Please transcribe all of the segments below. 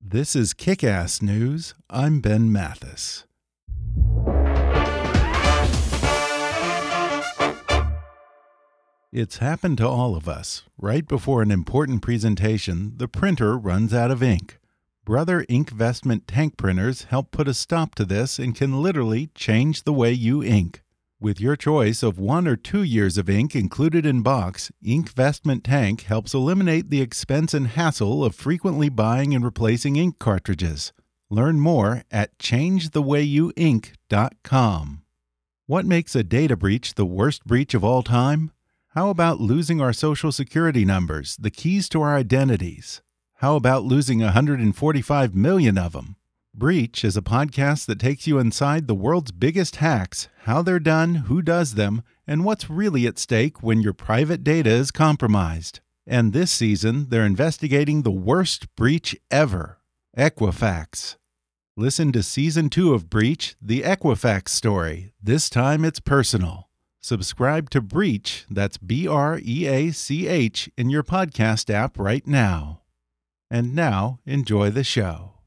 This is Kick Ass News. I'm Ben Mathis. It's happened to all of us. Right before an important presentation, the printer runs out of ink. Brother Inkvestment tank printers help put a stop to this and can literally change the way you ink. With your choice of one or two years of ink included in box, Inkvestment Tank helps eliminate the expense and hassle of frequently buying and replacing ink cartridges. Learn more at changethewayyouink.com. What makes a data breach the worst breach of all time? How about losing our social security numbers, the keys to our identities? How about losing 145 million of them? Breach is a podcast that takes you inside the world's biggest hacks, how they're done, who does them, and what's really at stake when your private data is compromised. And this season, they're investigating the worst breach ever Equifax. Listen to season two of Breach, the Equifax story. This time it's personal. Subscribe to Breach, that's B R E A C H, in your podcast app right now. And now, enjoy the show.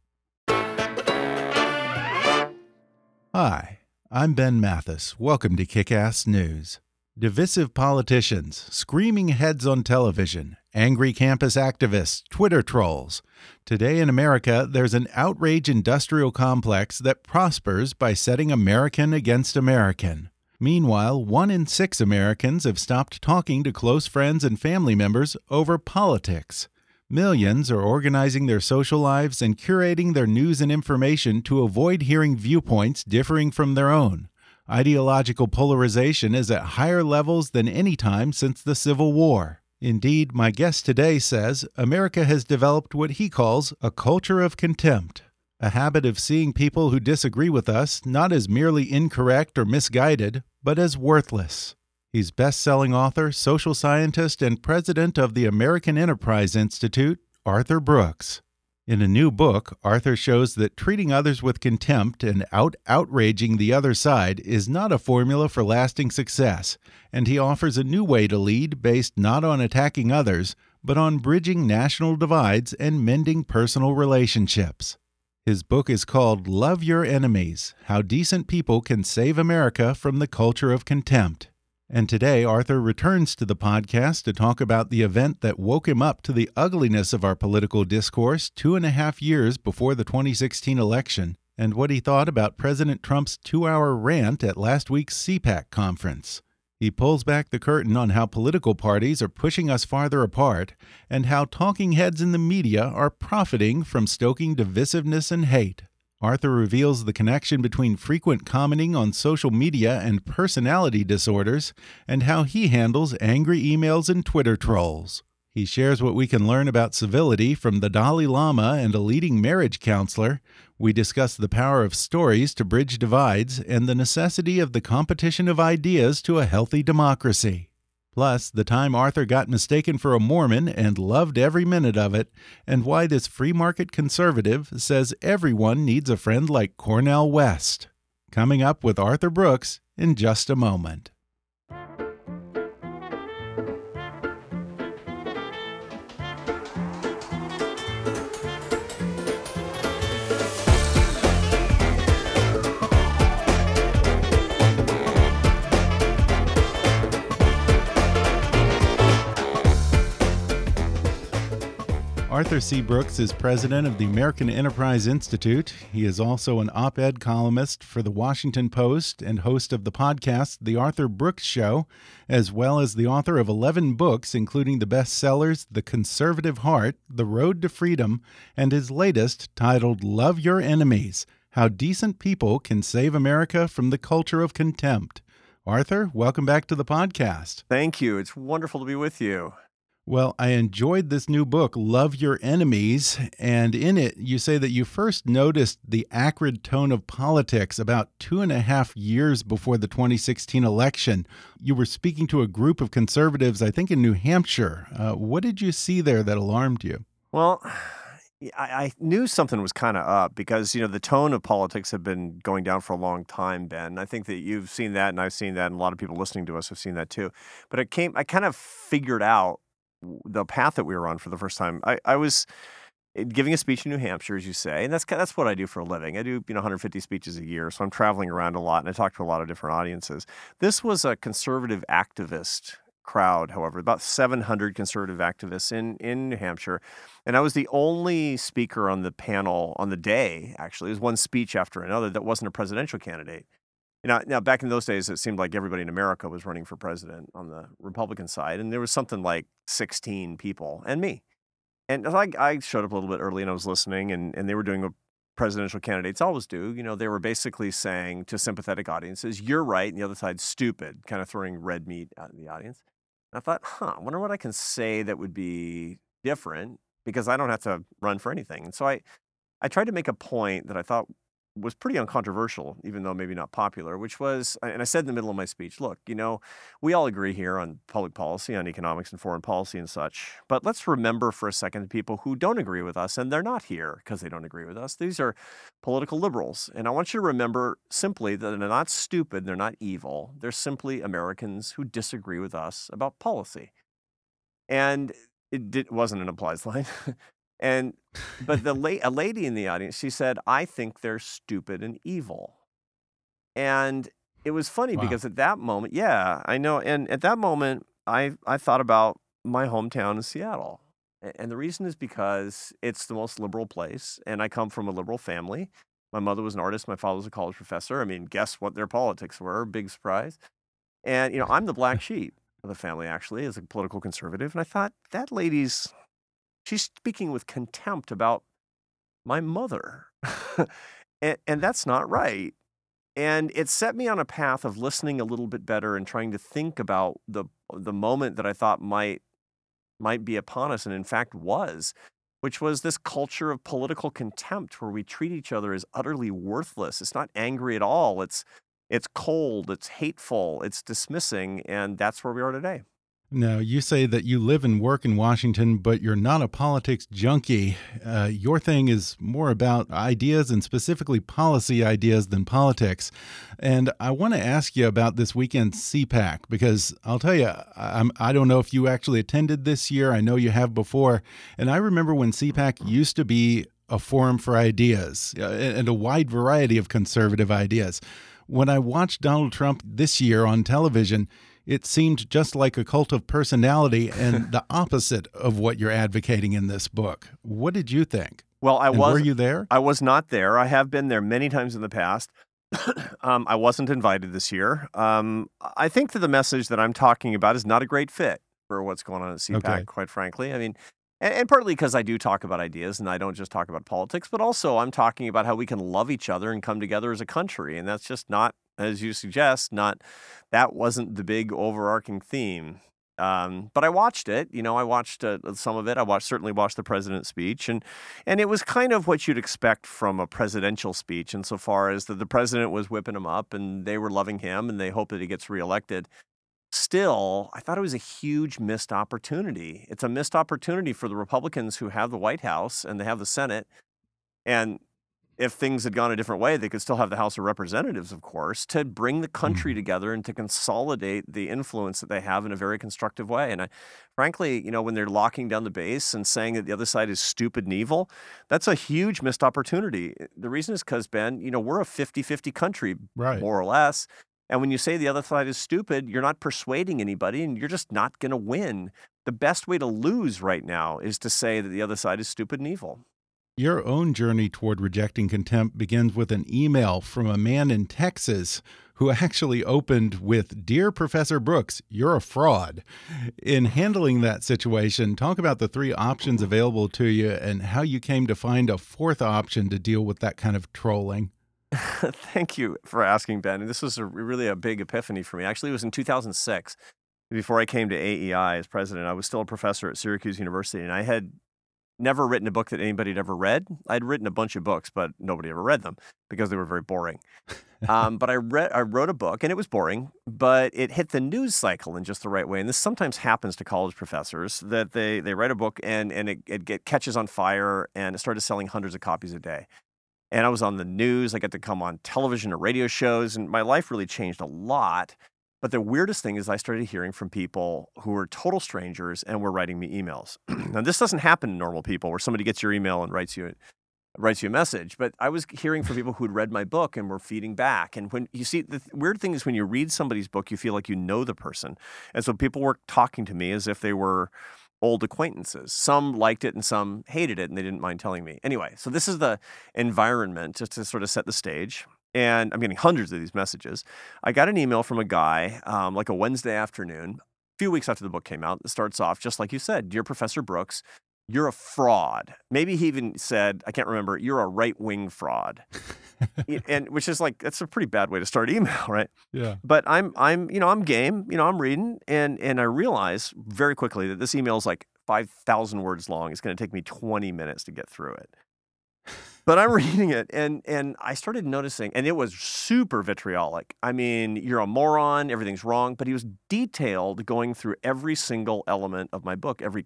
Hi, I'm Ben Mathis. Welcome to Kick Ass News. Divisive politicians, screaming heads on television, angry campus activists, Twitter trolls. Today in America, there's an outrage industrial complex that prospers by setting American against American. Meanwhile, one in six Americans have stopped talking to close friends and family members over politics. Millions are organizing their social lives and curating their news and information to avoid hearing viewpoints differing from their own. Ideological polarization is at higher levels than any time since the Civil War. Indeed, my guest today says America has developed what he calls a culture of contempt a habit of seeing people who disagree with us not as merely incorrect or misguided, but as worthless. He's best selling author, social scientist, and president of the American Enterprise Institute, Arthur Brooks. In a new book, Arthur shows that treating others with contempt and out outraging the other side is not a formula for lasting success, and he offers a new way to lead based not on attacking others, but on bridging national divides and mending personal relationships. His book is called Love Your Enemies How Decent People Can Save America from the Culture of Contempt. And today, Arthur returns to the podcast to talk about the event that woke him up to the ugliness of our political discourse two and a half years before the 2016 election, and what he thought about President Trump's two hour rant at last week's CPAC conference. He pulls back the curtain on how political parties are pushing us farther apart and how talking heads in the media are profiting from stoking divisiveness and hate. Arthur reveals the connection between frequent commenting on social media and personality disorders and how he handles angry emails and Twitter trolls. He shares what we can learn about civility from the Dalai Lama and a leading marriage counselor. We discuss the power of stories to bridge divides and the necessity of the competition of ideas to a healthy democracy. Plus, the time Arthur got mistaken for a Mormon and loved every minute of it, and why this free market conservative says everyone needs a friend like Cornel West. Coming up with Arthur Brooks in just a moment. Arthur C. Brooks is president of the American Enterprise Institute. He is also an op ed columnist for the Washington Post and host of the podcast, The Arthur Brooks Show, as well as the author of 11 books, including the bestsellers The Conservative Heart, The Road to Freedom, and his latest, titled Love Your Enemies How Decent People Can Save America from the Culture of Contempt. Arthur, welcome back to the podcast. Thank you. It's wonderful to be with you. Well, I enjoyed this new book, Love Your Enemies. And in it, you say that you first noticed the acrid tone of politics about two and a half years before the 2016 election. You were speaking to a group of conservatives, I think in New Hampshire. Uh, what did you see there that alarmed you? Well, I, knew something was kind of up because you know the tone of politics had been going down for a long time, Ben. I think that you've seen that, and I've seen that, and a lot of people listening to us have seen that too. But it came, I kind of figured out the path that we were on for the first time. I, I was eh, giving a speech in New Hampshire, as you say, and that's that's what I do for a living. I do you know 150 speeches a year, so I'm traveling around a lot, and I talk to a lot of different audiences. This was a conservative activist crowd, however, about 700 conservative activists in in New Hampshire, and I was the only speaker on the panel on the day. Actually, it was one speech after another that wasn't a presidential candidate. Know, now back in those days, it seemed like everybody in America was running for president on the Republican side, and there was something like 16 people and me. And I, I showed up a little bit early and I was listening, and, and they were doing what presidential candidates always do. You know, they were basically saying to sympathetic audiences, "You're right," and the other side's stupid, kind of throwing red meat out in the audience. And I thought, huh, I wonder what I can say that would be different because I don't have to run for anything. And so I, I tried to make a point that I thought was pretty uncontroversial, even though maybe not popular, which was, and I said in the middle of my speech, look, you know, we all agree here on public policy, on economics and foreign policy and such, but let's remember for a second the people who don't agree with us, and they're not here because they don't agree with us. These are political liberals. And I want you to remember simply that they're not stupid, they're not evil, they're simply Americans who disagree with us about policy. And it wasn't an applies line. And but the la- a lady in the audience, she said, "I think they're stupid and evil." And it was funny wow. because at that moment, yeah, I know. And at that moment, I I thought about my hometown in Seattle. And the reason is because it's the most liberal place, and I come from a liberal family. My mother was an artist. My father was a college professor. I mean, guess what their politics were? Big surprise. And you know, I'm the black sheep of the family, actually, as a political conservative. And I thought that lady's She's speaking with contempt about my mother. and, and that's not right. And it set me on a path of listening a little bit better and trying to think about the the moment that I thought might might be upon us and in fact was, which was this culture of political contempt where we treat each other as utterly worthless. It's not angry at all. It's it's cold, it's hateful, it's dismissing, and that's where we are today. Now, you say that you live and work in Washington, but you're not a politics junkie. Uh, your thing is more about ideas and specifically policy ideas than politics. And I want to ask you about this weekend CPAC because I'll tell you, I'm, I don't know if you actually attended this year. I know you have before. And I remember when CPAC used to be a forum for ideas uh, and a wide variety of conservative ideas. When I watched Donald Trump this year on television, it seemed just like a cult of personality and the opposite of what you're advocating in this book. What did you think? Well, I and was. Were you there? I was not there. I have been there many times in the past. um, I wasn't invited this year. Um, I think that the message that I'm talking about is not a great fit for what's going on at CPAC, okay. quite frankly. I mean, and, and partly because I do talk about ideas and I don't just talk about politics, but also I'm talking about how we can love each other and come together as a country. And that's just not as you suggest, not that wasn't the big overarching theme. Um, but I watched it. You know, I watched uh, some of it. I watched certainly watched the president's speech, and and it was kind of what you'd expect from a presidential speech, insofar as that the president was whipping them up, and they were loving him, and they hope that he gets reelected. Still, I thought it was a huge missed opportunity. It's a missed opportunity for the Republicans who have the White House and they have the Senate, and if things had gone a different way, they could still have the House of Representatives, of course, to bring the country mm-hmm. together and to consolidate the influence that they have in a very constructive way. And I, frankly, you know, when they're locking down the base and saying that the other side is stupid and evil, that's a huge missed opportunity. The reason is because, Ben, you know, we're a 50 50 country, right. more or less. And when you say the other side is stupid, you're not persuading anybody and you're just not going to win. the best way to lose right now is to say that the other side is stupid and evil. Your own journey toward rejecting contempt begins with an email from a man in Texas who actually opened with Dear Professor Brooks, you're a fraud. In handling that situation, talk about the three options available to you and how you came to find a fourth option to deal with that kind of trolling. Thank you for asking, Ben. This was a, really a big epiphany for me. Actually, it was in 2006 before I came to AEI as president, I was still a professor at Syracuse University, and I had never written a book that anybody had ever read. I'd written a bunch of books, but nobody ever read them because they were very boring. um, but I I wrote a book, and it was boring, but it hit the news cycle in just the right way. And this sometimes happens to college professors that they they write a book and and it, it get, catches on fire, and it started selling hundreds of copies a day. And I was on the news. I got to come on television or radio shows, and my life really changed a lot but the weirdest thing is, I started hearing from people who were total strangers and were writing me emails. now, this doesn't happen to normal people, where somebody gets your email and writes you writes you a message. But I was hearing from people who had read my book and were feeding back. And when you see the th- weird thing is, when you read somebody's book, you feel like you know the person, and so people were talking to me as if they were old acquaintances. Some liked it and some hated it, and they didn't mind telling me. Anyway, so this is the environment just to sort of set the stage and I'm getting hundreds of these messages. I got an email from a guy um, like a Wednesday afternoon, a few weeks after the book came out. It starts off just like you said, Dear Professor Brooks, you're a fraud. Maybe he even said, I can't remember, you're a right wing fraud. and which is like that's a pretty bad way to start email, right? Yeah. But I'm I'm you know, I'm game, you know, I'm reading and and I realize very quickly that this email is like 5,000 words long. It's going to take me 20 minutes to get through it but I'm reading it and and I started noticing, and it was super vitriolic. I mean, you're a moron, everything's wrong. But he was detailed going through every single element of my book, every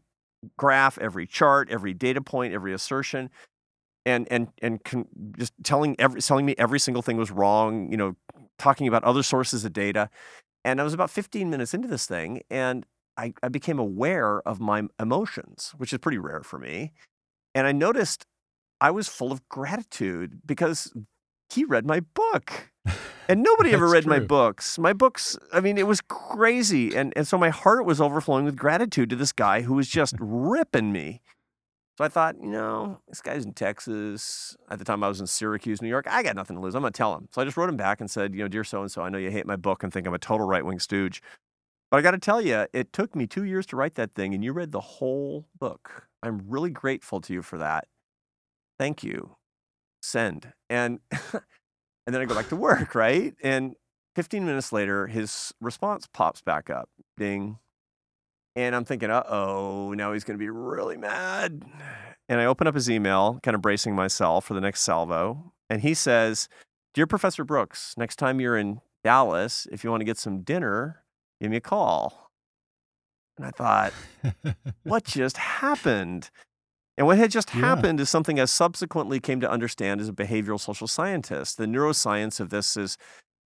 graph, every chart, every data point, every assertion, and and and con- just telling every telling me every single thing was wrong. You know, talking about other sources of data. And I was about 15 minutes into this thing, and I, I became aware of my emotions, which is pretty rare for me. And I noticed I was full of gratitude because he read my book. And nobody ever read true. my books. My books, I mean, it was crazy. And, and so my heart was overflowing with gratitude to this guy who was just ripping me. So I thought, you know, this guy's in Texas. At the time, I was in Syracuse, New York. I got nothing to lose. I'm going to tell him. So I just wrote him back and said, you know, dear so and so, I know you hate my book and think I'm a total right wing stooge. But I got to tell you, it took me two years to write that thing, and you read the whole book. I'm really grateful to you for that thank you, send. And and then I go back to work, right? And 15 minutes later, his response pops back up. Ding. And I'm thinking, uh oh, now he's going to be really mad. And I open up his email, kind of bracing myself for the next salvo. And he says, Dear Professor Brooks, next time you're in Dallas, if you want to get some dinner, give me a call. And I thought, what just happened? And what had just yeah. happened is something I subsequently came to understand as a behavioral social scientist. The neuroscience of this is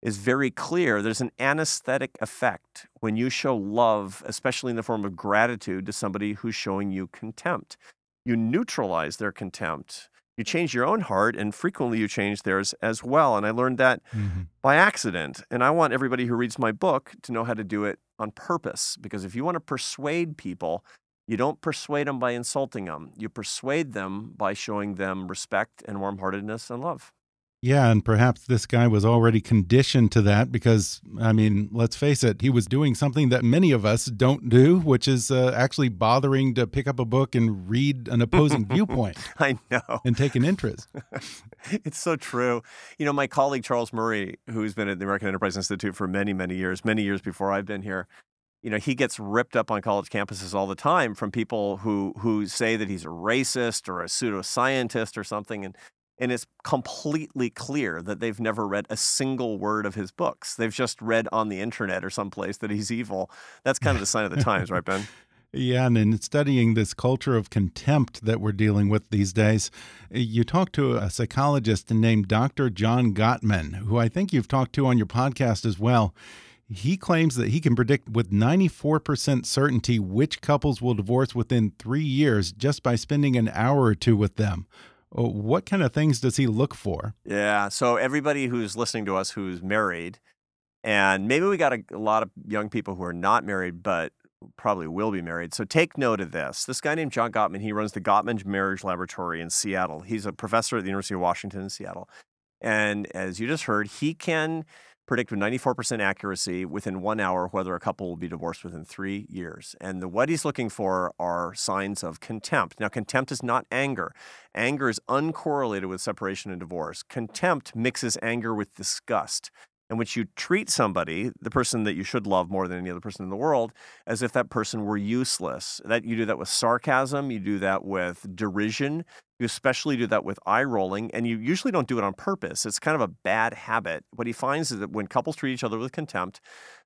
is very clear. There's an anesthetic effect when you show love, especially in the form of gratitude to somebody who's showing you contempt. You neutralize their contempt. You change your own heart, and frequently you change theirs as well. And I learned that mm-hmm. by accident. And I want everybody who reads my book to know how to do it on purpose. Because if you want to persuade people you don't persuade them by insulting them. You persuade them by showing them respect and warm heartedness and love. Yeah, and perhaps this guy was already conditioned to that because, I mean, let's face it, he was doing something that many of us don't do, which is uh, actually bothering to pick up a book and read an opposing viewpoint. I know. And take an interest. it's so true. You know, my colleague Charles Murray, who's been at the American Enterprise Institute for many, many years, many years before I've been here, you know, he gets ripped up on college campuses all the time from people who who say that he's a racist or a pseudoscientist or something, and and it's completely clear that they've never read a single word of his books. They've just read on the internet or someplace that he's evil. That's kind of the sign of the times, right, Ben? Yeah, and in studying this culture of contempt that we're dealing with these days, you talked to a psychologist named Dr. John Gottman, who I think you've talked to on your podcast as well. He claims that he can predict with 94% certainty which couples will divorce within three years just by spending an hour or two with them. Oh, what kind of things does he look for? Yeah. So, everybody who's listening to us who's married, and maybe we got a, a lot of young people who are not married, but probably will be married. So take note of this. This guy named John Gottman, he runs the Gottman Marriage Laboratory in Seattle. He's a professor at the University of Washington in Seattle. And as you just heard, he can predict with 94% accuracy within one hour whether a couple will be divorced within three years. And the, what he's looking for are signs of contempt. Now, contempt is not anger. Anger is uncorrelated with separation and divorce. Contempt mixes anger with disgust in which you treat somebody, the person that you should love more than any other person in the world, as if that person were useless. That you do that with sarcasm, you do that with derision, you especially do that with eye rolling, and you usually don't do it on purpose. It's kind of a bad habit. What he finds is that when couples treat each other with contempt,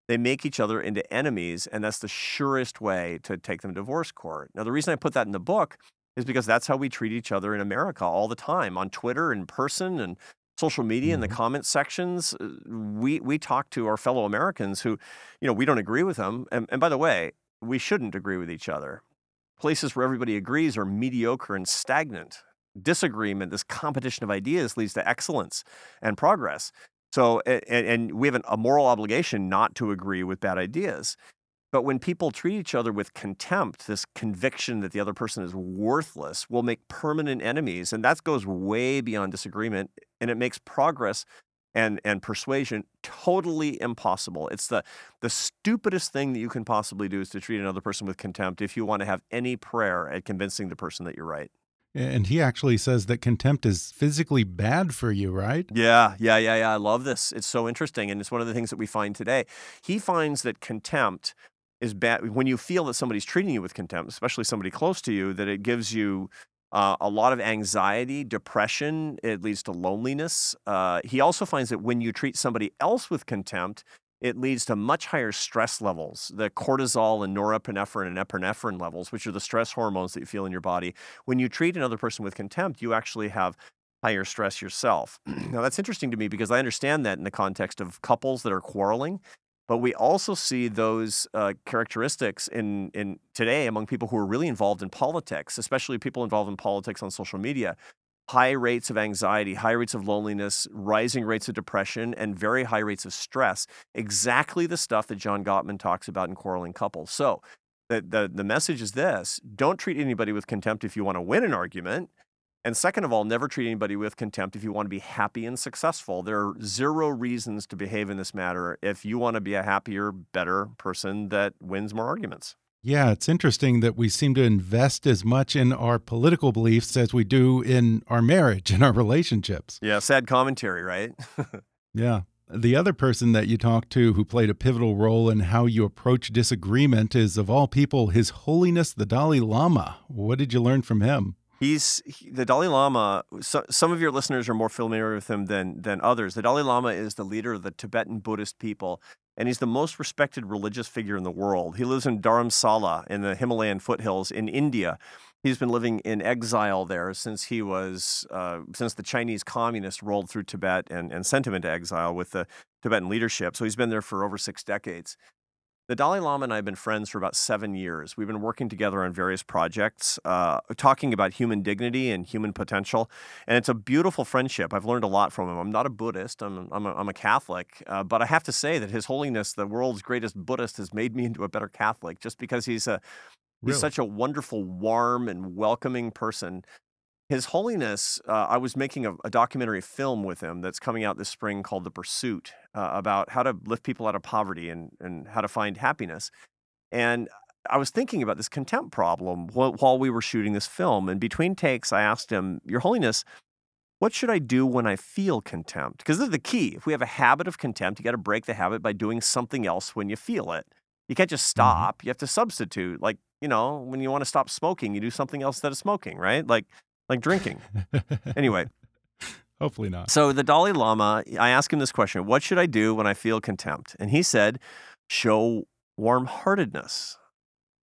they make each other into enemies, and that's the surest way to take them to divorce court. Now, the reason I put that in the book is because that's how we treat each other in America all the time on Twitter, in person, and social media mm-hmm. in the comment sections. Uh, we we talk to our fellow Americans who, you know, we don't agree with them. And, and by the way, we shouldn't agree with each other. Places where everybody agrees are mediocre and stagnant. Disagreement, this competition of ideas, leads to excellence and progress. So, and, and we have a moral obligation not to agree with bad ideas. But when people treat each other with contempt, this conviction that the other person is worthless will make permanent enemies. And that goes way beyond disagreement and it makes progress and, and persuasion totally impossible. It's the, the stupidest thing that you can possibly do is to treat another person with contempt if you want to have any prayer at convincing the person that you're right. And he actually says that contempt is physically bad for you, right? Yeah, yeah, yeah, yeah. I love this. It's so interesting. And it's one of the things that we find today. He finds that contempt is bad when you feel that somebody's treating you with contempt, especially somebody close to you, that it gives you uh, a lot of anxiety, depression. It leads to loneliness. Uh, he also finds that when you treat somebody else with contempt, it leads to much higher stress levels. The cortisol and norepinephrine and epinephrine levels, which are the stress hormones that you feel in your body. When you treat another person with contempt, you actually have higher stress yourself. now, that's interesting to me because I understand that in the context of couples that are quarreling but we also see those uh, characteristics in, in today among people who are really involved in politics, especially people involved in politics on social media. High rates of anxiety, high rates of loneliness, rising rates of depression, and very high rates of stress. Exactly the stuff that John Gottman talks about in quarreling couples. So, the, the, the message is this don't treat anybody with contempt if you want to win an argument. And second of all, never treat anybody with contempt if you want to be happy and successful. There are zero reasons to behave in this matter if you want to be a happier, better person that wins more arguments. Yeah, it's interesting that we seem to invest as much in our political beliefs as we do in our marriage and our relationships. Yeah, sad commentary, right? yeah. The other person that you talked to who played a pivotal role in how you approach disagreement is, of all people, His Holiness the Dalai Lama. What did you learn from him? He's he, the Dalai Lama. So, some of your listeners are more familiar with him than than others. The Dalai Lama is the leader of the Tibetan Buddhist people, and he's the most respected religious figure in the world. He lives in Dharamsala in the Himalayan foothills in India. He's been living in exile there since he was uh, since the Chinese communists rolled through Tibet and, and sent him into exile with the Tibetan leadership. So he's been there for over six decades. The Dalai Lama and I have been friends for about seven years. We've been working together on various projects, uh, talking about human dignity and human potential. And it's a beautiful friendship. I've learned a lot from him. I'm not a Buddhist, I'm, I'm, a, I'm a Catholic. Uh, but I have to say that His Holiness, the world's greatest Buddhist, has made me into a better Catholic just because he's a. He's really? such a wonderful, warm, and welcoming person his Holiness, uh, I was making a, a, documentary film with him that's coming out this spring called The Pursuit uh, about how to lift people out of poverty and, and how to find happiness. And I was thinking about this contempt problem while, while we were shooting this film. And between takes, I asked him, Your Holiness, what should I do when I feel contempt? Because this is the key. If we have a habit of contempt, you got to break the habit by doing something else when you feel it. You can't just mm-hmm. stop. You have to substitute. Like, you know, when you want to stop smoking, you do something else instead of smoking, right? Like, like drinking. anyway. Hopefully not. So the Dalai Lama, I asked him this question What should I do when I feel contempt? And he said, Show warm heartedness.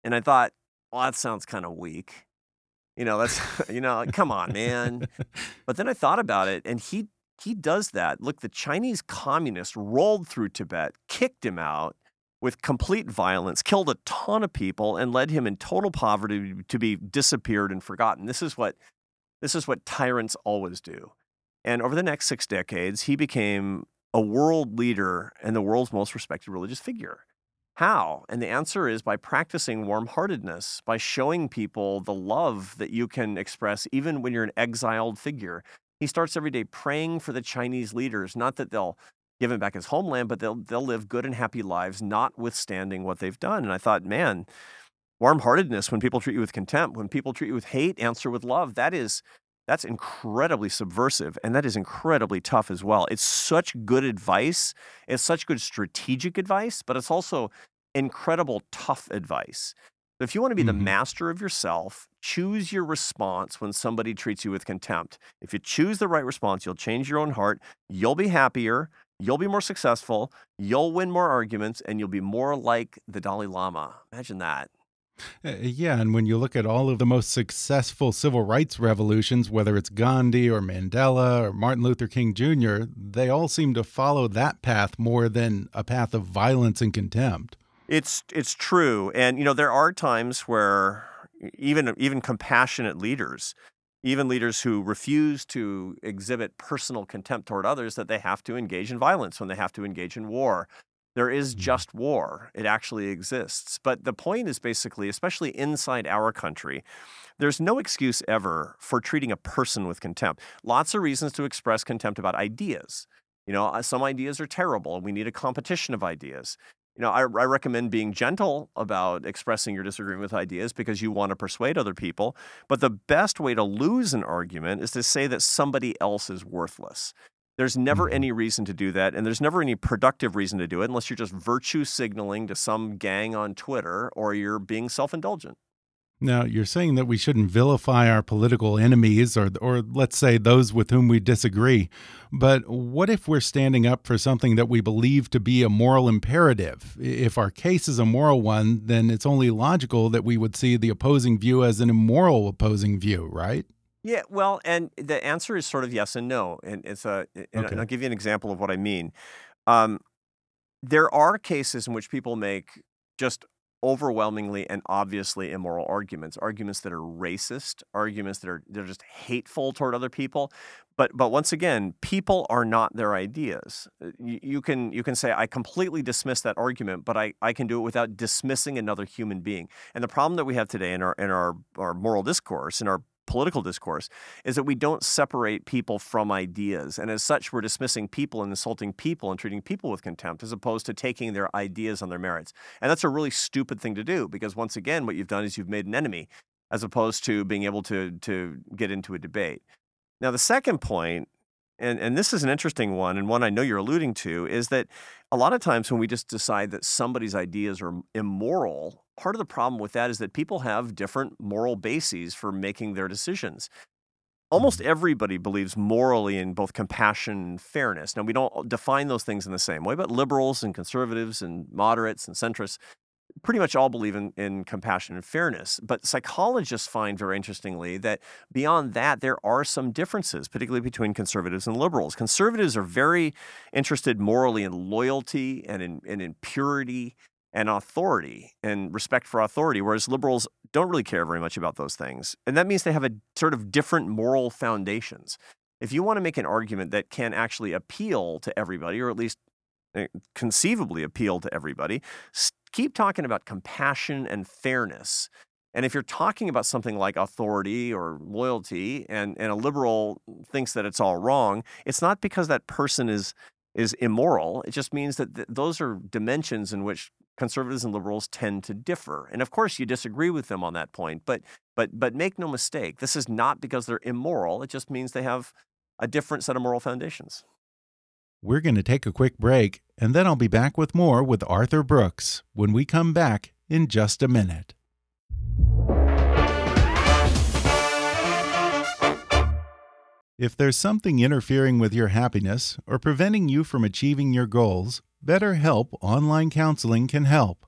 And I thought, Well, that sounds kind of weak. You know, that's, you know, come on, man. But then I thought about it, and he, he does that. Look, the Chinese communists rolled through Tibet, kicked him out with complete violence, killed a ton of people, and led him in total poverty to be disappeared and forgotten. This is what this is what tyrants always do. And over the next six decades, he became a world leader and the world's most respected religious figure. How? And the answer is by practicing warm heartedness, by showing people the love that you can express even when you're an exiled figure. He starts every day praying for the Chinese leaders, not that they'll give him back his homeland, but they'll, they'll live good and happy lives, notwithstanding what they've done. And I thought, man, warm heartedness when people treat you with contempt, when people treat you with hate, answer with love. That is that's incredibly subversive and that is incredibly tough as well. It's such good advice. It's such good strategic advice, but it's also incredible tough advice. If you want to be mm-hmm. the master of yourself, choose your response when somebody treats you with contempt. If you choose the right response, you'll change your own heart, you'll be happier, you'll be more successful, you'll win more arguments, and you'll be more like the Dalai Lama. Imagine that. Uh, yeah, and when you look at all of the most successful civil rights revolutions, whether it's Gandhi or Mandela or Martin Luther King Jr., they all seem to follow that path more than a path of violence and contempt. It's it's true, and you know there are times where even even compassionate leaders, even leaders who refuse to exhibit personal contempt toward others, that they have to engage in violence when they have to engage in war. There is mm-hmm. just war. It actually exists. But the point is basically, especially inside our country, there's no excuse ever for treating a person with contempt. Lots of reasons to express contempt about ideas. You know, uh, some ideas are terrible and we need a competition of ideas. You know, I, I recommend being gentle about expressing your disagreement with ideas because you want to persuade other people. But the best way to lose an argument is to say that somebody else is worthless. There's never mm-hmm. any reason to do that, and there's never any productive reason to do it unless you're just virtue signaling to some gang on Twitter or you're being self indulgent. Now, you're saying that we shouldn't vilify our political enemies or or let's say those with whom we disagree. But what if we're standing up for something that we believe to be a moral imperative? If our case is a moral one, then it's only logical that we would see the opposing view as an immoral opposing view, right? Yeah, well, and the answer is sort of yes and no, and it's a. And okay. I'll give you an example of what I mean. Um, there are cases in which people make just overwhelmingly and obviously immoral arguments arguments that are racist arguments that are they're just hateful toward other people but but once again people are not their ideas uh, you, you, can you can say i completely dismiss that argument but I, I can do it without dismissing another human being and the problem that we have today in our in our, our moral discourse in our political discourse is that we don't separate people from ideas. And as such, we're dismissing people and insulting people and treating people with contempt as opposed to taking their ideas on their merits. And that's a really stupid thing to do because, once again, what you've done is you've made an enemy as opposed to being able to, to get into a debate. Now, the second point and, and this is an interesting one, and one I know you're alluding to, is that a lot of times when we just decide that somebody's ideas are immoral, part of the problem with that is that people have different moral bases for making their decisions. Almost mm-hmm. everybody believes morally in both compassion and fairness. Now, we don't define those things in the same way, but liberals and conservatives and moderates and centrists pretty much all believe in, in compassion and fairness. But psychologists find very interestingly that beyond that, there are some differences, particularly between conservatives and liberals. Conservatives are very interested morally in loyalty and in, and in purity and authority and respect for authority, whereas liberals don't really care very much about those things. And that means they have a sort of different moral foundations. If you want to make an argument that can actually appeal to everybody, or at least eh, conceivably appeal to everybody, keep talking about compassion and fairness. And if you're talking about something like authority or loyalty and, and a liberal thinks that it's all wrong, it's not because that person is is immoral. It just means that th- those are dimensions in which conservatives and liberals tend to differ. And of course, you disagree with them on that point, but but but make no mistake, this is not because they're immoral. It just means they have a different set of moral foundations. We're going to take a quick break, and then I'll be back with more with Arthur Brooks when we come back in just a minute. If there's something interfering with your happiness or preventing you from achieving your goals, BetterHelp Online Counseling can help.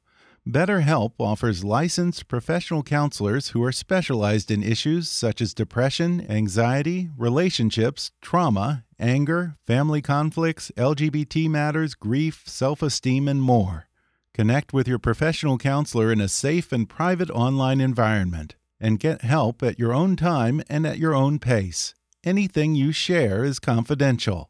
BetterHelp offers licensed professional counselors who are specialized in issues such as depression, anxiety, relationships, trauma, anger, family conflicts, LGBT matters, grief, self esteem, and more. Connect with your professional counselor in a safe and private online environment and get help at your own time and at your own pace. Anything you share is confidential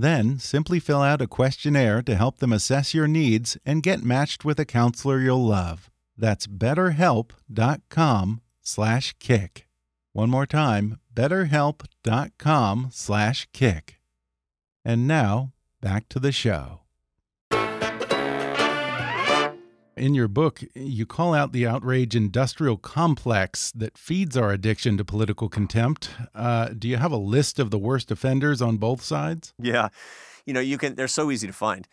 Then simply fill out a questionnaire to help them assess your needs and get matched with a counselor you'll love. That's betterhelp.com/kick. One more time, betterhelp.com/kick. And now, back to the show. In your book, you call out the outrage industrial complex that feeds our addiction to political contempt. Uh, do you have a list of the worst offenders on both sides? Yeah. You know, you can, they're so easy to find.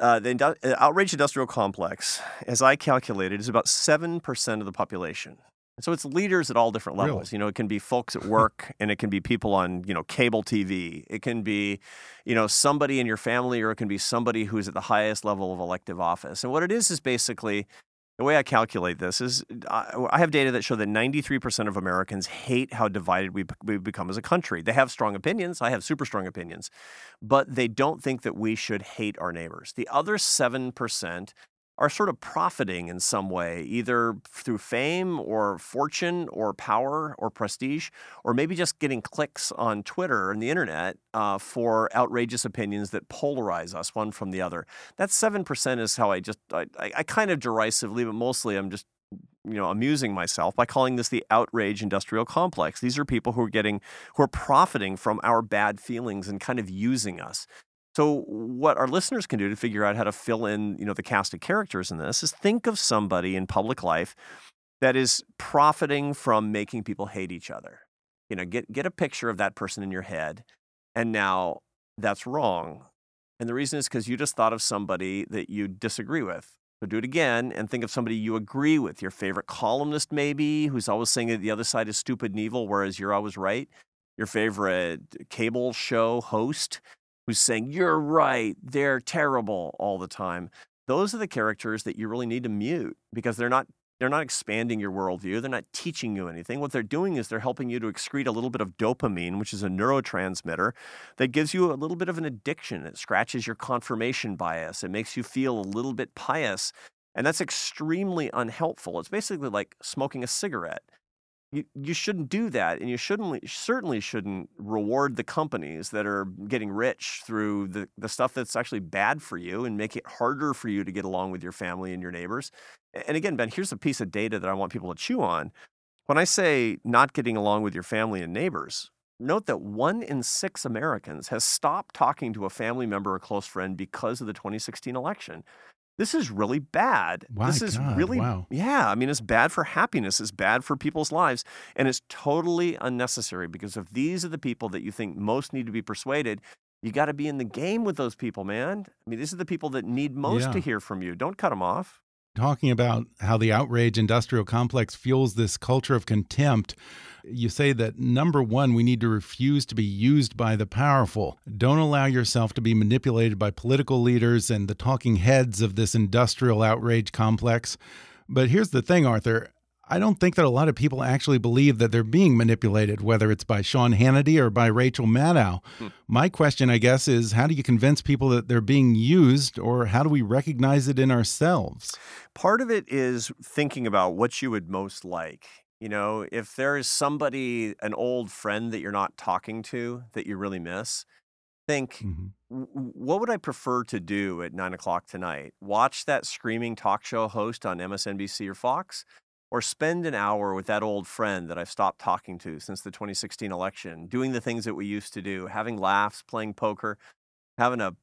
Uh, the uh, outrage industrial complex, as I calculated, is about 7% of the population. So it's leaders at all different levels. Really? You know, it can be folks at work and it can be people on, you know, cable TV. It can be, you know, somebody in your family or it can be somebody who's at the highest level of elective office. And what it is is basically the way I calculate this is I I have data that show that 93% of Americans hate how divided we we become as a country. They have strong opinions. I have super strong opinions, but they don't think that we should hate our neighbors. The other 7% are sort of profiting in some way, either through fame or fortune or power or prestige, or maybe just getting clicks on Twitter and the internet uh, for outrageous opinions that polarize us one from the other. That seven percent is how I just I, I, I kind of derisively, but mostly I'm just you know amusing myself by calling this the outrage industrial complex these are people who are getting who are profiting from our bad feelings and kind of using us so what our listeners can do to figure out how to fill in, you know, the cast of characters in this is think of somebody in public life that is profiting from making people hate each other. You know, get get a picture of that person in your head and now that's wrong. And the reason is cuz you just thought of somebody that you disagree with. So do it again and think of somebody you agree with, your favorite columnist maybe, who's always saying that the other side is stupid and evil whereas you're always right. Your favorite cable show host who's saying, You're right, they're terrible all the time. Those are the characters that you really need to mute because they're not they're not expanding your worldview. They're not teaching you anything. What they're doing is they're helping you to excrete a little bit of dopamine, which is a neurotransmitter that gives you a little bit of an addiction. It scratches your confirmation bias. It makes you feel a little bit pious. And that's extremely unhelpful. It's basically like smoking a cigarette you, you shouldn't do that and you shouldn't certainly shouldn't reward the companies that are getting rich through the, the stuff that's actually bad for you and make it harder for you to get along with your family and your neighbors. And again ben here's a piece of data that i want people to chew on. When i say not getting along with your family and neighbors note that one in six americans has stopped talking to a family member or close friend because of the 2016 election this is really bad. This is God, really, wow. yeah. I mean, it's bad for happiness. It's bad for people's lives. And it's totally unnecessary because if these are the people that you think most need to be persuaded, you got to be in the game with those people, man. I mean, these are the people that need most to hear from you. Don't cut them off. Talking about how the outrage industrial complex fuels this culture of contempt. You say that number one, we need to refuse to be used by the powerful. Don't allow yourself to be manipulated by political leaders and the talking heads of this industrial outrage complex. But here's the thing, Arthur. I don't think that a lot of people actually believe that they're being manipulated, whether it's by Sean Hannity or by Rachel Maddow. Hmm. My question, I guess, is how do you convince people that they're being used, or how do we recognize it in ourselves? Part of it is thinking about what you would most like. You know, if there is somebody, an old friend that you're not talking to that you really miss, think, mm-hmm. w- w- what would I prefer to do at nine o'clock tonight? Watch that screaming talk show host on MSNBC or Fox? Or spend an hour with that old friend that I've stopped talking to since the 2016 election, doing the things that we used to do, having laughs, playing poker, having a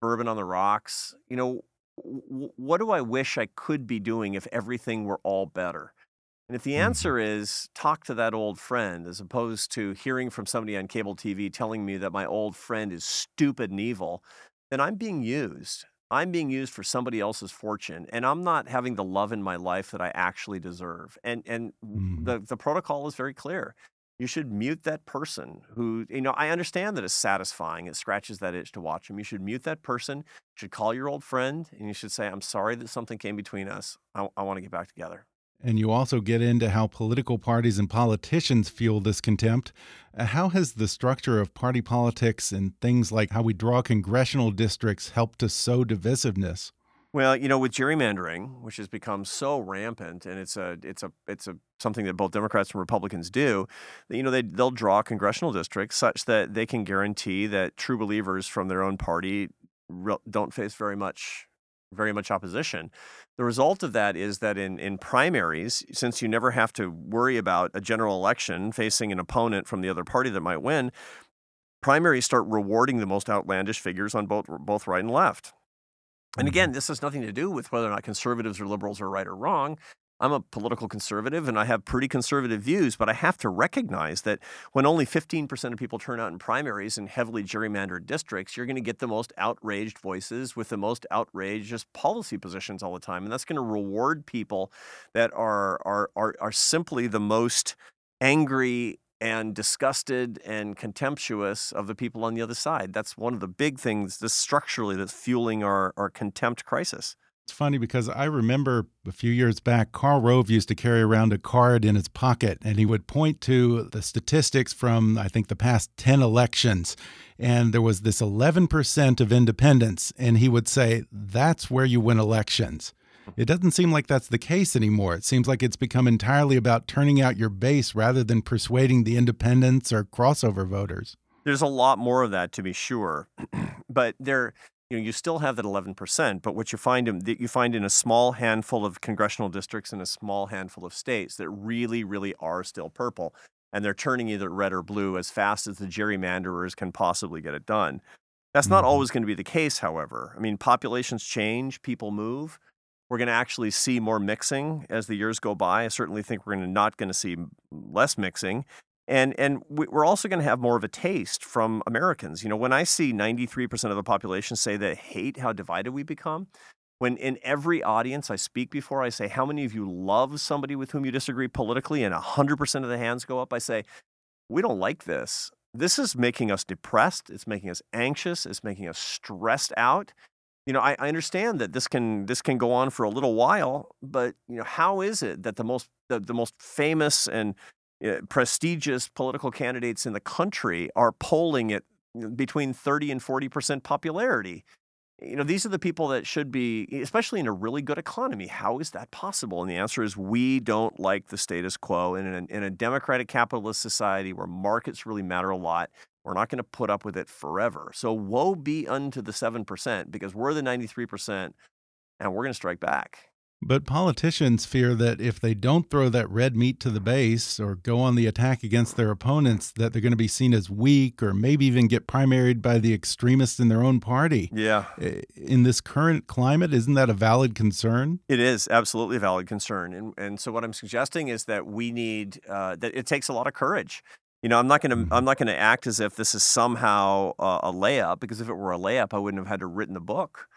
bourbon on the rocks. You know, w- what do I wish I could be doing if everything were all better? And if the Mhm. answer is talk to that old friend, as opposed to hearing from somebody on cable TV telling me that my old friend is stupid and evil, then I'm being used. I'm being used for somebody else's fortune, and I'm not having the love in my life that I actually deserve. And and Mhm. the the protocol is very clear. you should mute that person who, you know, I understand that it's satisfying. It scratches that itch to watch them. You should mute that person. You should call your old friend and you should say, I'm sorry that something came between us. I, I want to get back together. And you also get into how political parties and politicians fuel this contempt. Uh, how has the structure of party politics and things like how we draw congressional districts helped to sow divisiveness? Well, you know, with gerrymandering, which has become so rampant, and it's a it's a it's a something that both Democrats and Republicans do, you know, they they'll draw congressional districts such that they can guarantee that true believers from their own party don't face very much very much opposition. The result of that is that in, in primaries, since you never have to worry about a general election facing an opponent from the other party that might win, primaries start rewarding the most outlandish figures on both both right and left. And again, mm-hmm. this has nothing to do with whether or not conservatives or liberals are right or wrong. I'm a political conservative and I have pretty conservative views, but I have to recognize that when only 15% of people turn out in primaries in heavily gerrymandered districts, you're going to get the most outraged voices with the most outrageous policy positions all the time. And that's going to reward people that are, are, are, are simply the most angry and disgusted and contemptuous of the people on the other side. That's one of the big things this structurally that's fueling our, our contempt crisis. It's funny because I remember a few years back, Karl Rove used to carry around a card in his pocket and he would point to the statistics from, I think, the past 10 elections. And there was this 11% of independents. And he would say, that's where you win elections. It doesn't seem like that's the case anymore. It seems like it's become entirely about turning out your base rather than persuading the independents or crossover voters. There's a lot more of that to be sure, but there, you know, you still have that 11%. But what you find in you find in a small handful of congressional districts and a small handful of states that really, really are still purple, and they're turning either red or blue as fast as the gerrymanderers can possibly get it done. That's not mm-hmm. always going to be the case, however. I mean, populations change, people move. We're going to actually see more mixing as the years go by. I certainly think we're not going to see less mixing. And, and we're also going to have more of a taste from Americans. You know, when I see 93% of the population say they hate how divided we become, when in every audience I speak before, I say, How many of you love somebody with whom you disagree politically? And 100% of the hands go up. I say, We don't like this. This is making us depressed. It's making us anxious. It's making us stressed out you know, I, I understand that this can this can go on for a little while, but you know, how is it that the most the, the most famous and Eh, prestigious political candidates in the country are polling at eh, between 30 and 40 percent popularity? Eh, you know, these are the people that should be, especially in a really good economy. How is that possible? And the answer is we don't like the status quo. And in a, in a democratic capitalist society where markets really matter a lot, we're not going to put up with it forever. So woe be unto the 7% because we're the 93% and we're going to strike back. But politicians fear that if they don't throw that red meat to the base or go on the attack against their opponents, that they're going to be seen as weak or maybe even get primaried by the extremists in their own party. Yeah. In this current climate, isn't that a valid concern? It is absolutely a valid concern. And, and so what I'm suggesting is that we need, uh, that it takes a lot of courage you know, I'm not going to I'm mm-hmm. not going to act as if this is somehow uh, a layup because if it were a layup, I wouldn't have had to written the book.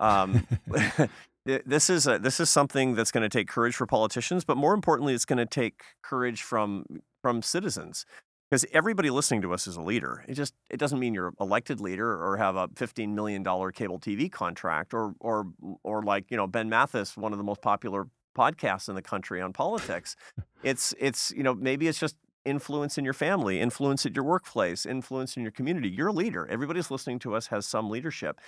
Um, this is a, this is something that's going to take courage for politicians, but more importantly, it's going to take courage from from citizens because everybody listening to us is a leader. It just it doesn't mean you're elected leader or have a 15 million dollar cable TV contract or or or like you know Ben Mathis, one of the most popular podcasts in the country on politics. It's it's you know maybe it's just influence in your family, influence at your workplace, influence in your community. You're a leader. Everybody's listening to us has some leadership.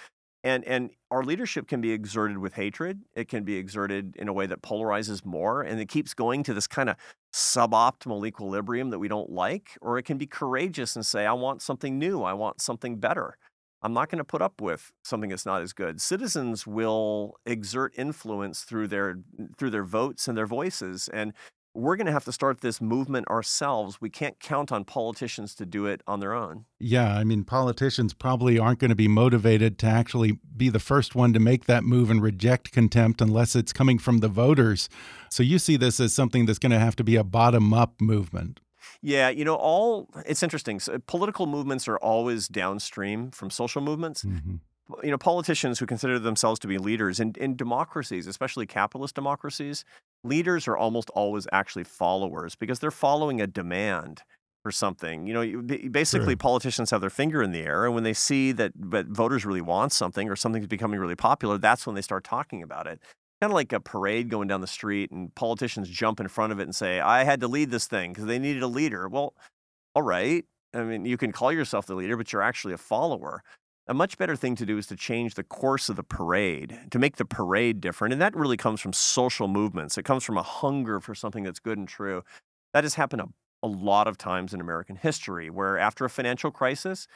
And, and our leadership can be exerted with hatred. It can be exerted in a way that polarizes more and it keeps going to this kind of suboptimal equilibrium that we don't like. Or it can be courageous and say, I want something new. I want something better. I'm not going to put up with something that's not as good. Citizens will exert influence through their through their votes and their voices, and we're going to have to start this movement ourselves. We can't count on politicians to do it on their own. Yeah, I mean, politicians probably aren't going to be motivated to actually be the first one to make that move and reject contempt unless it's coming from the voters. So you see this as something that's going to have to be a bottom up movement. Yeah, you know, all it's interesting. So political movements are always downstream from social movements. Mm -hmm you know, politicians who consider themselves to be leaders in, in democracies, especially capitalist democracies, leaders are almost always actually followers because they're following a demand. for something. You know, basically, True. politicians have their finger in the air, and when they see that but voters really want something or something's becoming really popular, that's when they start talking about it. Kind of like a parade going down the street, and politicians jump in front of it and say, "I had to lead this thing because they needed a leader." Well, all right. I mean, you can call yourself the leader, but you're actually a follower. A much better thing to do is to change the course of the parade, to make the parade different. And that really comes from social movements. It comes from a hunger for something that's good and true. That has happened a, a lot of times in American history, where after a financial crisis,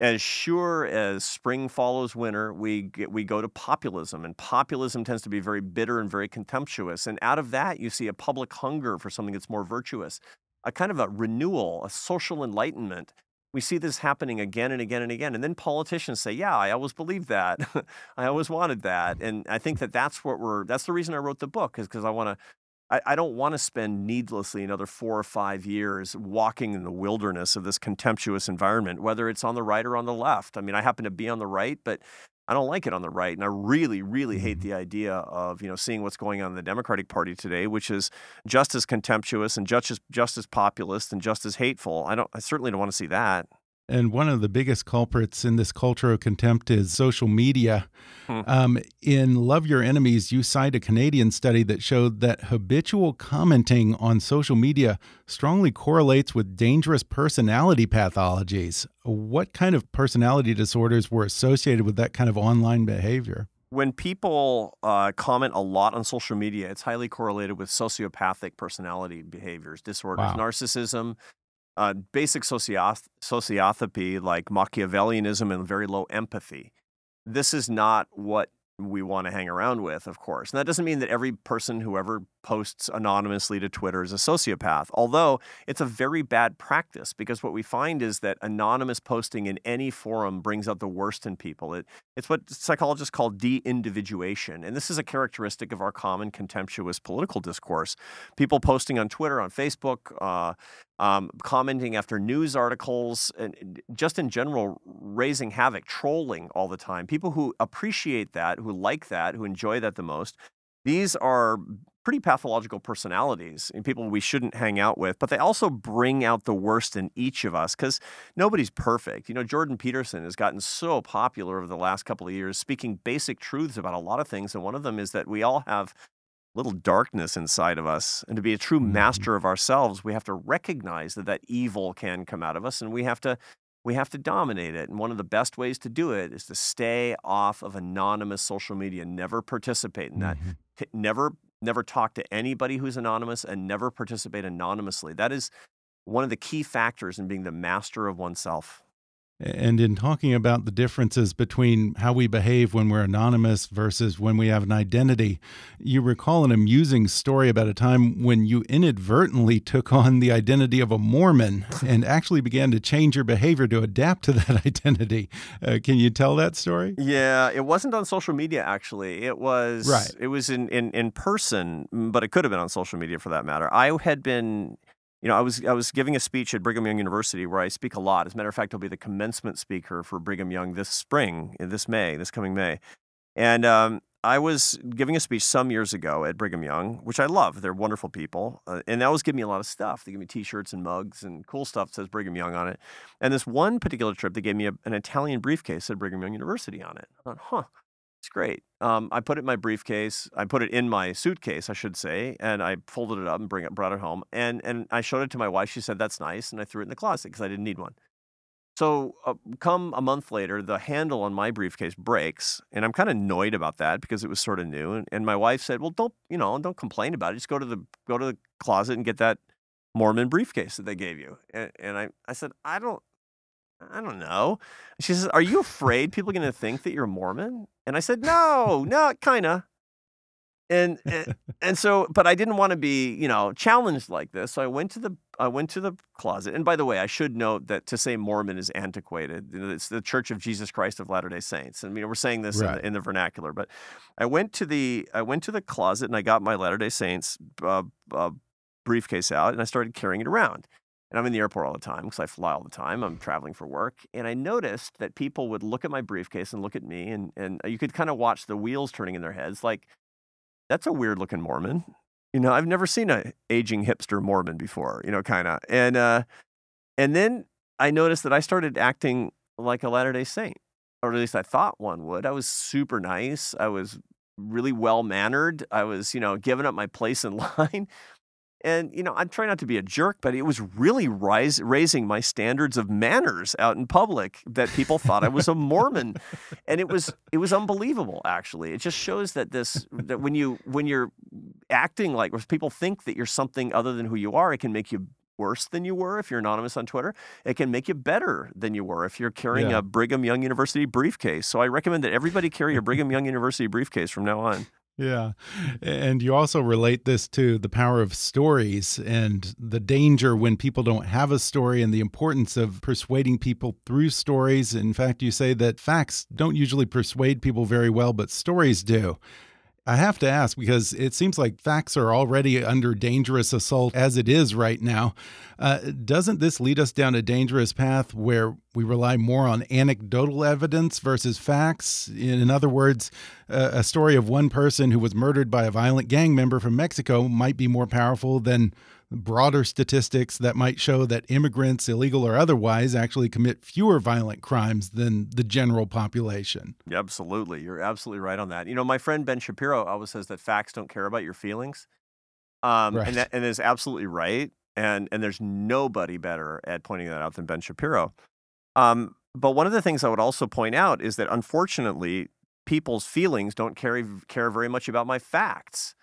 as sure as spring follows winter, we get, we go to populism, and populism tends to be very bitter and very contemptuous. And out of that, you see a public hunger for something that's more virtuous, a kind of a renewal, a social enlightenment we see this happening again and again and again. And then politicians say, "Yeah, I always believed that. I always wanted that." And I think that that's what we're. That's the reason I wrote the book is because I want to. I, I don't want to spend needlessly another four or five years walking in the wilderness of this contemptuous environment, whether it's on the right or on the left. I mean, I happen to be on the right, but I don't like it on the right, and I really, really hate mm-hmm. the idea of you know seeing what's going on in the Democratic Party today, which is just as contemptuous and just as just as populist and just as hateful. I don't. I certainly don't want to see that. And one of the biggest culprits in this culture of contempt is social media. Hmm. Um, in Love Your Enemies, you cite a Canadian study that showed that habitual commenting on social media strongly correlates with dangerous personality pathologies. What kind of personality disorders were associated with that kind of online behavior? When people uh, comment a lot on social media, it's highly correlated with sociopathic personality behaviors, disorders, wow. narcissism, uh, basic socioth- sociopathy like Machiavellianism and very low empathy. This is not what we want to hang around with, of course. And that doesn't mean that every person who ever posts anonymously to Twitter is a sociopath, although it's a very bad practice because what we find is that anonymous posting in any forum brings out the worst in people. It, it's what psychologists call de individuation. And this is a characteristic of our common contemptuous political discourse. People posting on Twitter, on Facebook, uh, um, commenting after news articles, and just in general, raising havoc, trolling all the time. People who appreciate that, who like that, who enjoy that the most, these are pretty pathological personalities and people we shouldn't hang out with, but they also bring out the worst in each of us because nobody's perfect. You know, Jordan Peterson has gotten so popular over the last couple of years, speaking basic truths about a lot of things. And one of them is that we all have a little darkness inside of us. And to be a true mm-hmm. master of ourselves, we have to recognize that that evil can come out of us and we have to we have to dominate it. And one of the best ways to do it is to stay off of anonymous social media, never participate in that. Mm-hmm. Never never talk to anybody who's anonymous and never participate anonymously. That is one of the key factors in being the master of oneself. And in talking about the differences between how we behave when we're anonymous versus when we have an identity, you recall an amusing story about a time when you inadvertently took on the identity of a Mormon and actually began to change your behavior to adapt to that identity. Uh, can you tell that story? Yeah, it wasn't on social media actually. It was right. It was in in in person, but it could have been on social media for that matter. I had been you know, I was I was giving a speech at Brigham Young University where I speak a lot. As a matter of fact, I'll be the commencement speaker for Brigham Young this spring, this May, this coming May. And um, I was giving a speech some years ago at Brigham Young, which I love. They're wonderful people, uh, and they always give me a lot of stuff. They give me T-shirts and mugs and cool stuff that says Brigham Young on it. And this one particular trip, they gave me a, an Italian briefcase that at Brigham Young University on it. I thought, huh, it's great. Um, I put it in my briefcase. I put it in my suitcase, I should say, and I folded it up and bring it, brought it home. And and I showed it to my wife. She said that's nice, and I threw it in the closet because I didn't need one. So, uh, come a month later, the handle on my briefcase breaks, and I'm kind of annoyed about that because it was sort of new. And, and my wife said, "Well, don't you know? Don't complain about it. Just go to the go to the closet and get that Mormon briefcase that they gave you." And, and I I said, "I don't I don't know. She says, Are you afraid people are going to think that you're Mormon? And I said, No, no, kind of. And, and and so, but I didn't want to be, you know, challenged like this. So I went to the I went to the closet. And by the way, I should note that to say Mormon is antiquated. It's the Church of Jesus Christ of Latter Day Saints. And I mean, we're saying this right. in, the, in, the, vernacular. But I went to the I went to the closet and I got my Latter Day Saints uh, uh, briefcase out and I started carrying it around. And I'm in the airport all the time because I fly all the time. I'm traveling for work. And I noticed that people would look at my briefcase and look at me, and, and you could kind of watch the wheels turning in their heads. Like, that's a weird looking Mormon. You know, I've never seen an aging hipster Mormon before, you know, kind of. And, uh, And then I noticed that I started acting like a Latter day Saint, or at least I thought one would. I was super nice. I was really well mannered. I was, you know, giving up my place in line. And, you know, I'm trying not to be a jerk, but it was really rise, raising my standards of manners out in public that people thought I was a Mormon. and it was it was unbelievable, actually. It just shows that this that when you when you're acting like or people think that you're something other than who you are, it can make you worse than you were if you're anonymous on Twitter. It can make you better than you were if you're carrying Yeah. a Brigham Young University briefcase. So I recommend that everybody carry a Brigham Young University briefcase from now on. Yeah. And you also relate this to the power of stories and the danger when people don't have a story and the importance of persuading people through stories. In fact, you say that facts don't usually persuade people very well, but stories do. I have to ask because it seems like facts are already under dangerous assault as it is right now. Uh, doesn't this lead us down a dangerous path where we rely more on anecdotal evidence versus facts? In other words, uh, a story of one person who was murdered by a violent gang member from Mexico might be more powerful than broader statistics that might show that immigrants, illegal or otherwise, actually commit fewer violent crimes than the general population. Absolutely. You're absolutely right on that. You know, my friend Ben Shapiro always says that facts don't care about your feelings. Um, Right. and that and is absolutely right. And and there's nobody better at pointing that out than Ben Shapiro. Um, but one of the things I would also point out is that unfortunately, people's feelings don't carry care very much about my facts.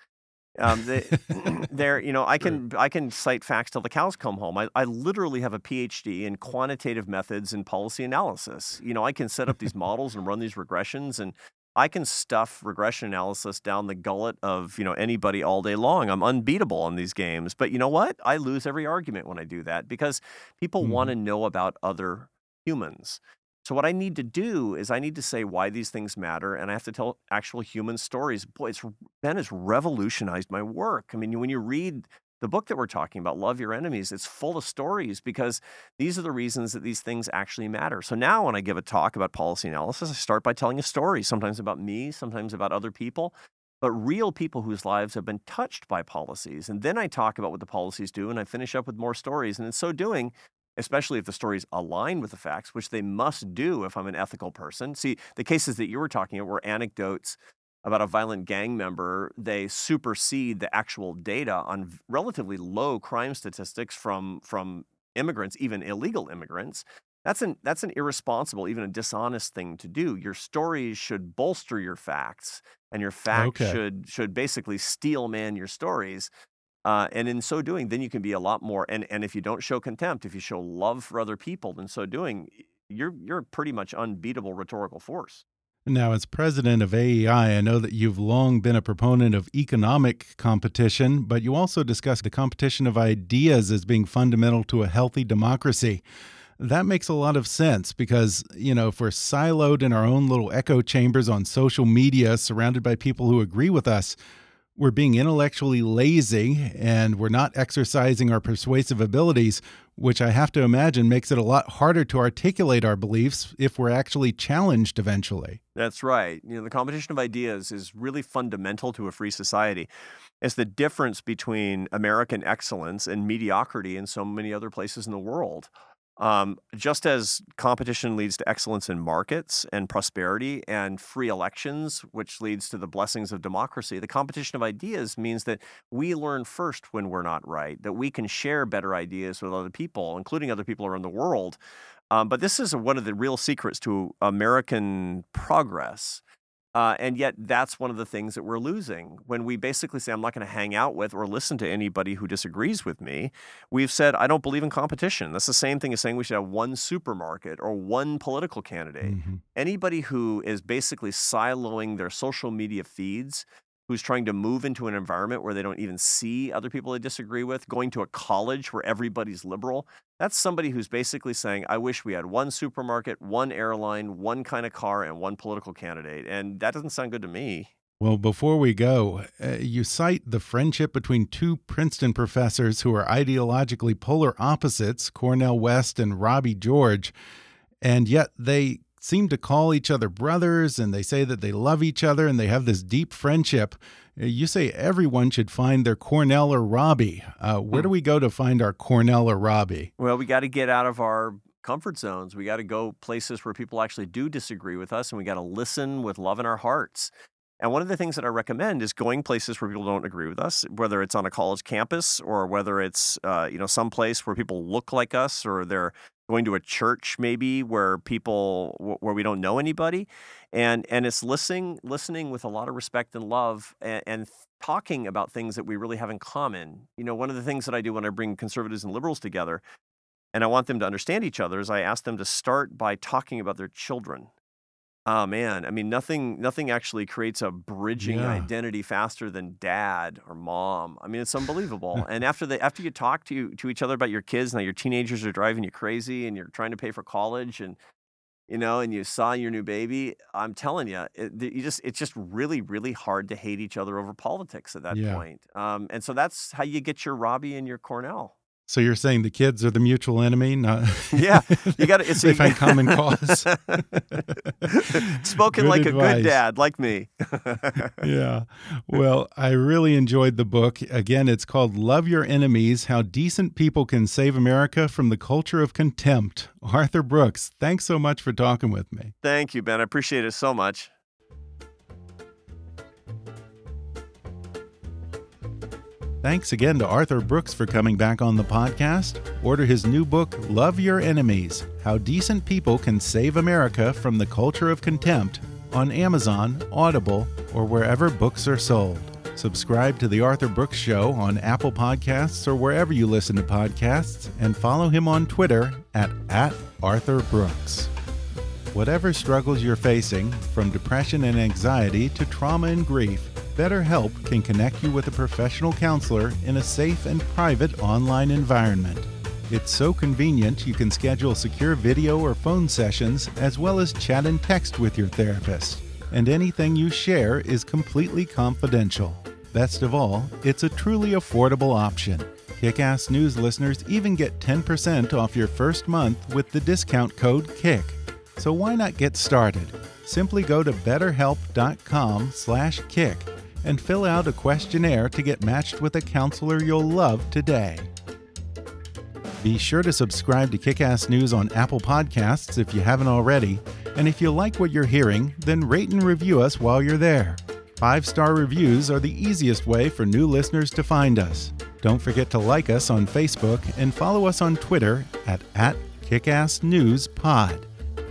Um, they, they're, you know, I can I can cite facts till the cows come home. I, I literally have a PhD in quantitative methods and policy analysis. You know, I can set up these models and run these regressions, and I can stuff regression analysis down the gullet of you know anybody all day long. I'm unbeatable on these games. But you know what? I lose every argument when I do that because people want to know about other humans. So what I need to do is I need to say why these things matter, and I have to tell actual human stories. Boy, it's Ben has revolutionized my work. I mean, when you read the book that we're talking about, Love Your Enemies, it's full of stories because these are the reasons that these things actually matter. So now when I give a talk about policy analysis, I start by telling a story, sometimes about me, sometimes about other people, but real people whose lives have been touched by policies. And then I talk about what the policies do, and I finish up with more stories. And in so doing, especially if the stories align with the facts, which they must do if I'm an ethical person. See, the cases that you were talking about were anecdotes about a violent gang member. They supersede the actual data on relatively low crime statistics from from immigrants, even illegal immigrants. That's an that's an irresponsible, even a dishonest thing to do. Your stories should bolster your facts, and your facts Okay. should should basically steel man your stories. Uh, and in so doing, then you can be a lot more. And and if you don't show contempt, if you show love for other people, in so doing, you're you're a pretty much unbeatable rhetorical force. Now, as president of AEI, I know that you've long been a proponent of economic competition, but you also discuss the competition of ideas as being fundamental to a healthy democracy. That makes a lot of sense because, you know, if we're siloed in our own little echo chambers on social media, surrounded by people who agree with us, we're being intellectually lazy and we're not exercising our persuasive abilities, which I have to imagine makes it a lot harder to articulate our beliefs if we're actually challenged eventually. That's right. You know, the competition of ideas is really fundamental to a free society. It's the difference between American excellence and mediocrity in so many other places in the world. Um, just as competition leads to excellence in markets and prosperity and free elections, which leads to the blessings of democracy, the competition of ideas means that we learn first when we're not right, that we can share better ideas with other people, including other people around the world. Um, but this is one of the real secrets to American progress. Uh, and yet, that's one of the things that we're losing. When we basically say, I'm not going to hang out with or listen to anybody who disagrees with me, we've said, I don't believe in competition. That's the same thing as saying we should have one supermarket or one political candidate. Mhm. Anybody who is basically siloing their social media feeds, who's trying to move into an environment where they don't even see other people they disagree with, going to a college where everybody's liberal, that's somebody who's basically saying, I wish we had one supermarket, one airline, one kind of car, and one political candidate. And that doesn't sound good to me. Well, before we go, uh, you cite the friendship between two Princeton professors who are ideologically polar opposites, Cornel West and Robbie George, and yet they seem to call each other brothers and they say that they love each other and they have this deep friendship. Uh, you say everyone should find their Cornel or Robbie. Uh, where do we go to find our Cornel or Robbie? Well, we got to get out of our comfort zones. We got to go places where people actually do disagree with us and we got to listen with love in our hearts. And one of the things that I recommend is going places where people don't agree with us, whether it's on a college campus or whether it's uh, you know some place where people look like us or they're going to a church maybe where people where we don't know anybody, and and it's listening listening with a lot of respect and love and, and talking about things that we really have in common. You know, one of the things that I do when I bring conservatives and liberals together, and I want them to understand each other, is I ask them to start by talking about their children Oh man, I mean nothing nothing actually creates a bridging Yeah. identity faster than dad or mom. I mean it's unbelievable. and after they after you talk to to each other about your kids, now your teenagers are driving you crazy and you're trying to pay for college and you know and you saw your new baby, I'm telling you, it, you just it's just really really hard to hate each other over politics at that Yeah. point. Um, and so that's how you get your Robbie and your Cornel. So you're saying the kids are the mutual enemy? Not Yeah, you got to. It's they find common cause. Spoken Good like a good dad, like me. yeah. Well, I really enjoyed the book. Again, it's called Love Your Enemies How Decent People Can Save America from the Culture of Contempt. Arthur Brooks, thanks so much for talking with me. Thank you, Ben. I appreciate it so much. Thanks again to Arthur Brooks for coming back on the podcast. Order his new book, Love Your Enemies How Decent People Can Save America from the Culture of Contempt, on Amazon, Audible, or wherever books are sold. Subscribe to The Arthur Brooks Show on Apple Podcasts or wherever you listen to podcasts, and follow him on Twitter at, at Arthur Brooks. Whatever struggles you're facing, from depression and anxiety to trauma and grief, BetterHelp can connect you with a professional counselor in a safe and private online environment. It's so convenient you can schedule secure video or phone sessions as well as chat and text with your therapist. And anything you share is completely confidential. Best of all, it's a truly affordable option. Kick-Ass News listeners even get 10% off your first month with the discount code KICK. So why not get started? Simply go to betterhelp.com/kick and fill out a questionnaire to get matched with a counselor you'll love today. Be sure to subscribe to Kickass News on Apple Podcasts if you haven't already, and if you like what you're hearing, then rate and review us while you're there. Five-star reviews are the easiest way for new listeners to find us. Don't forget to like us on Facebook and follow us on Twitter at, at @kickassnewspod.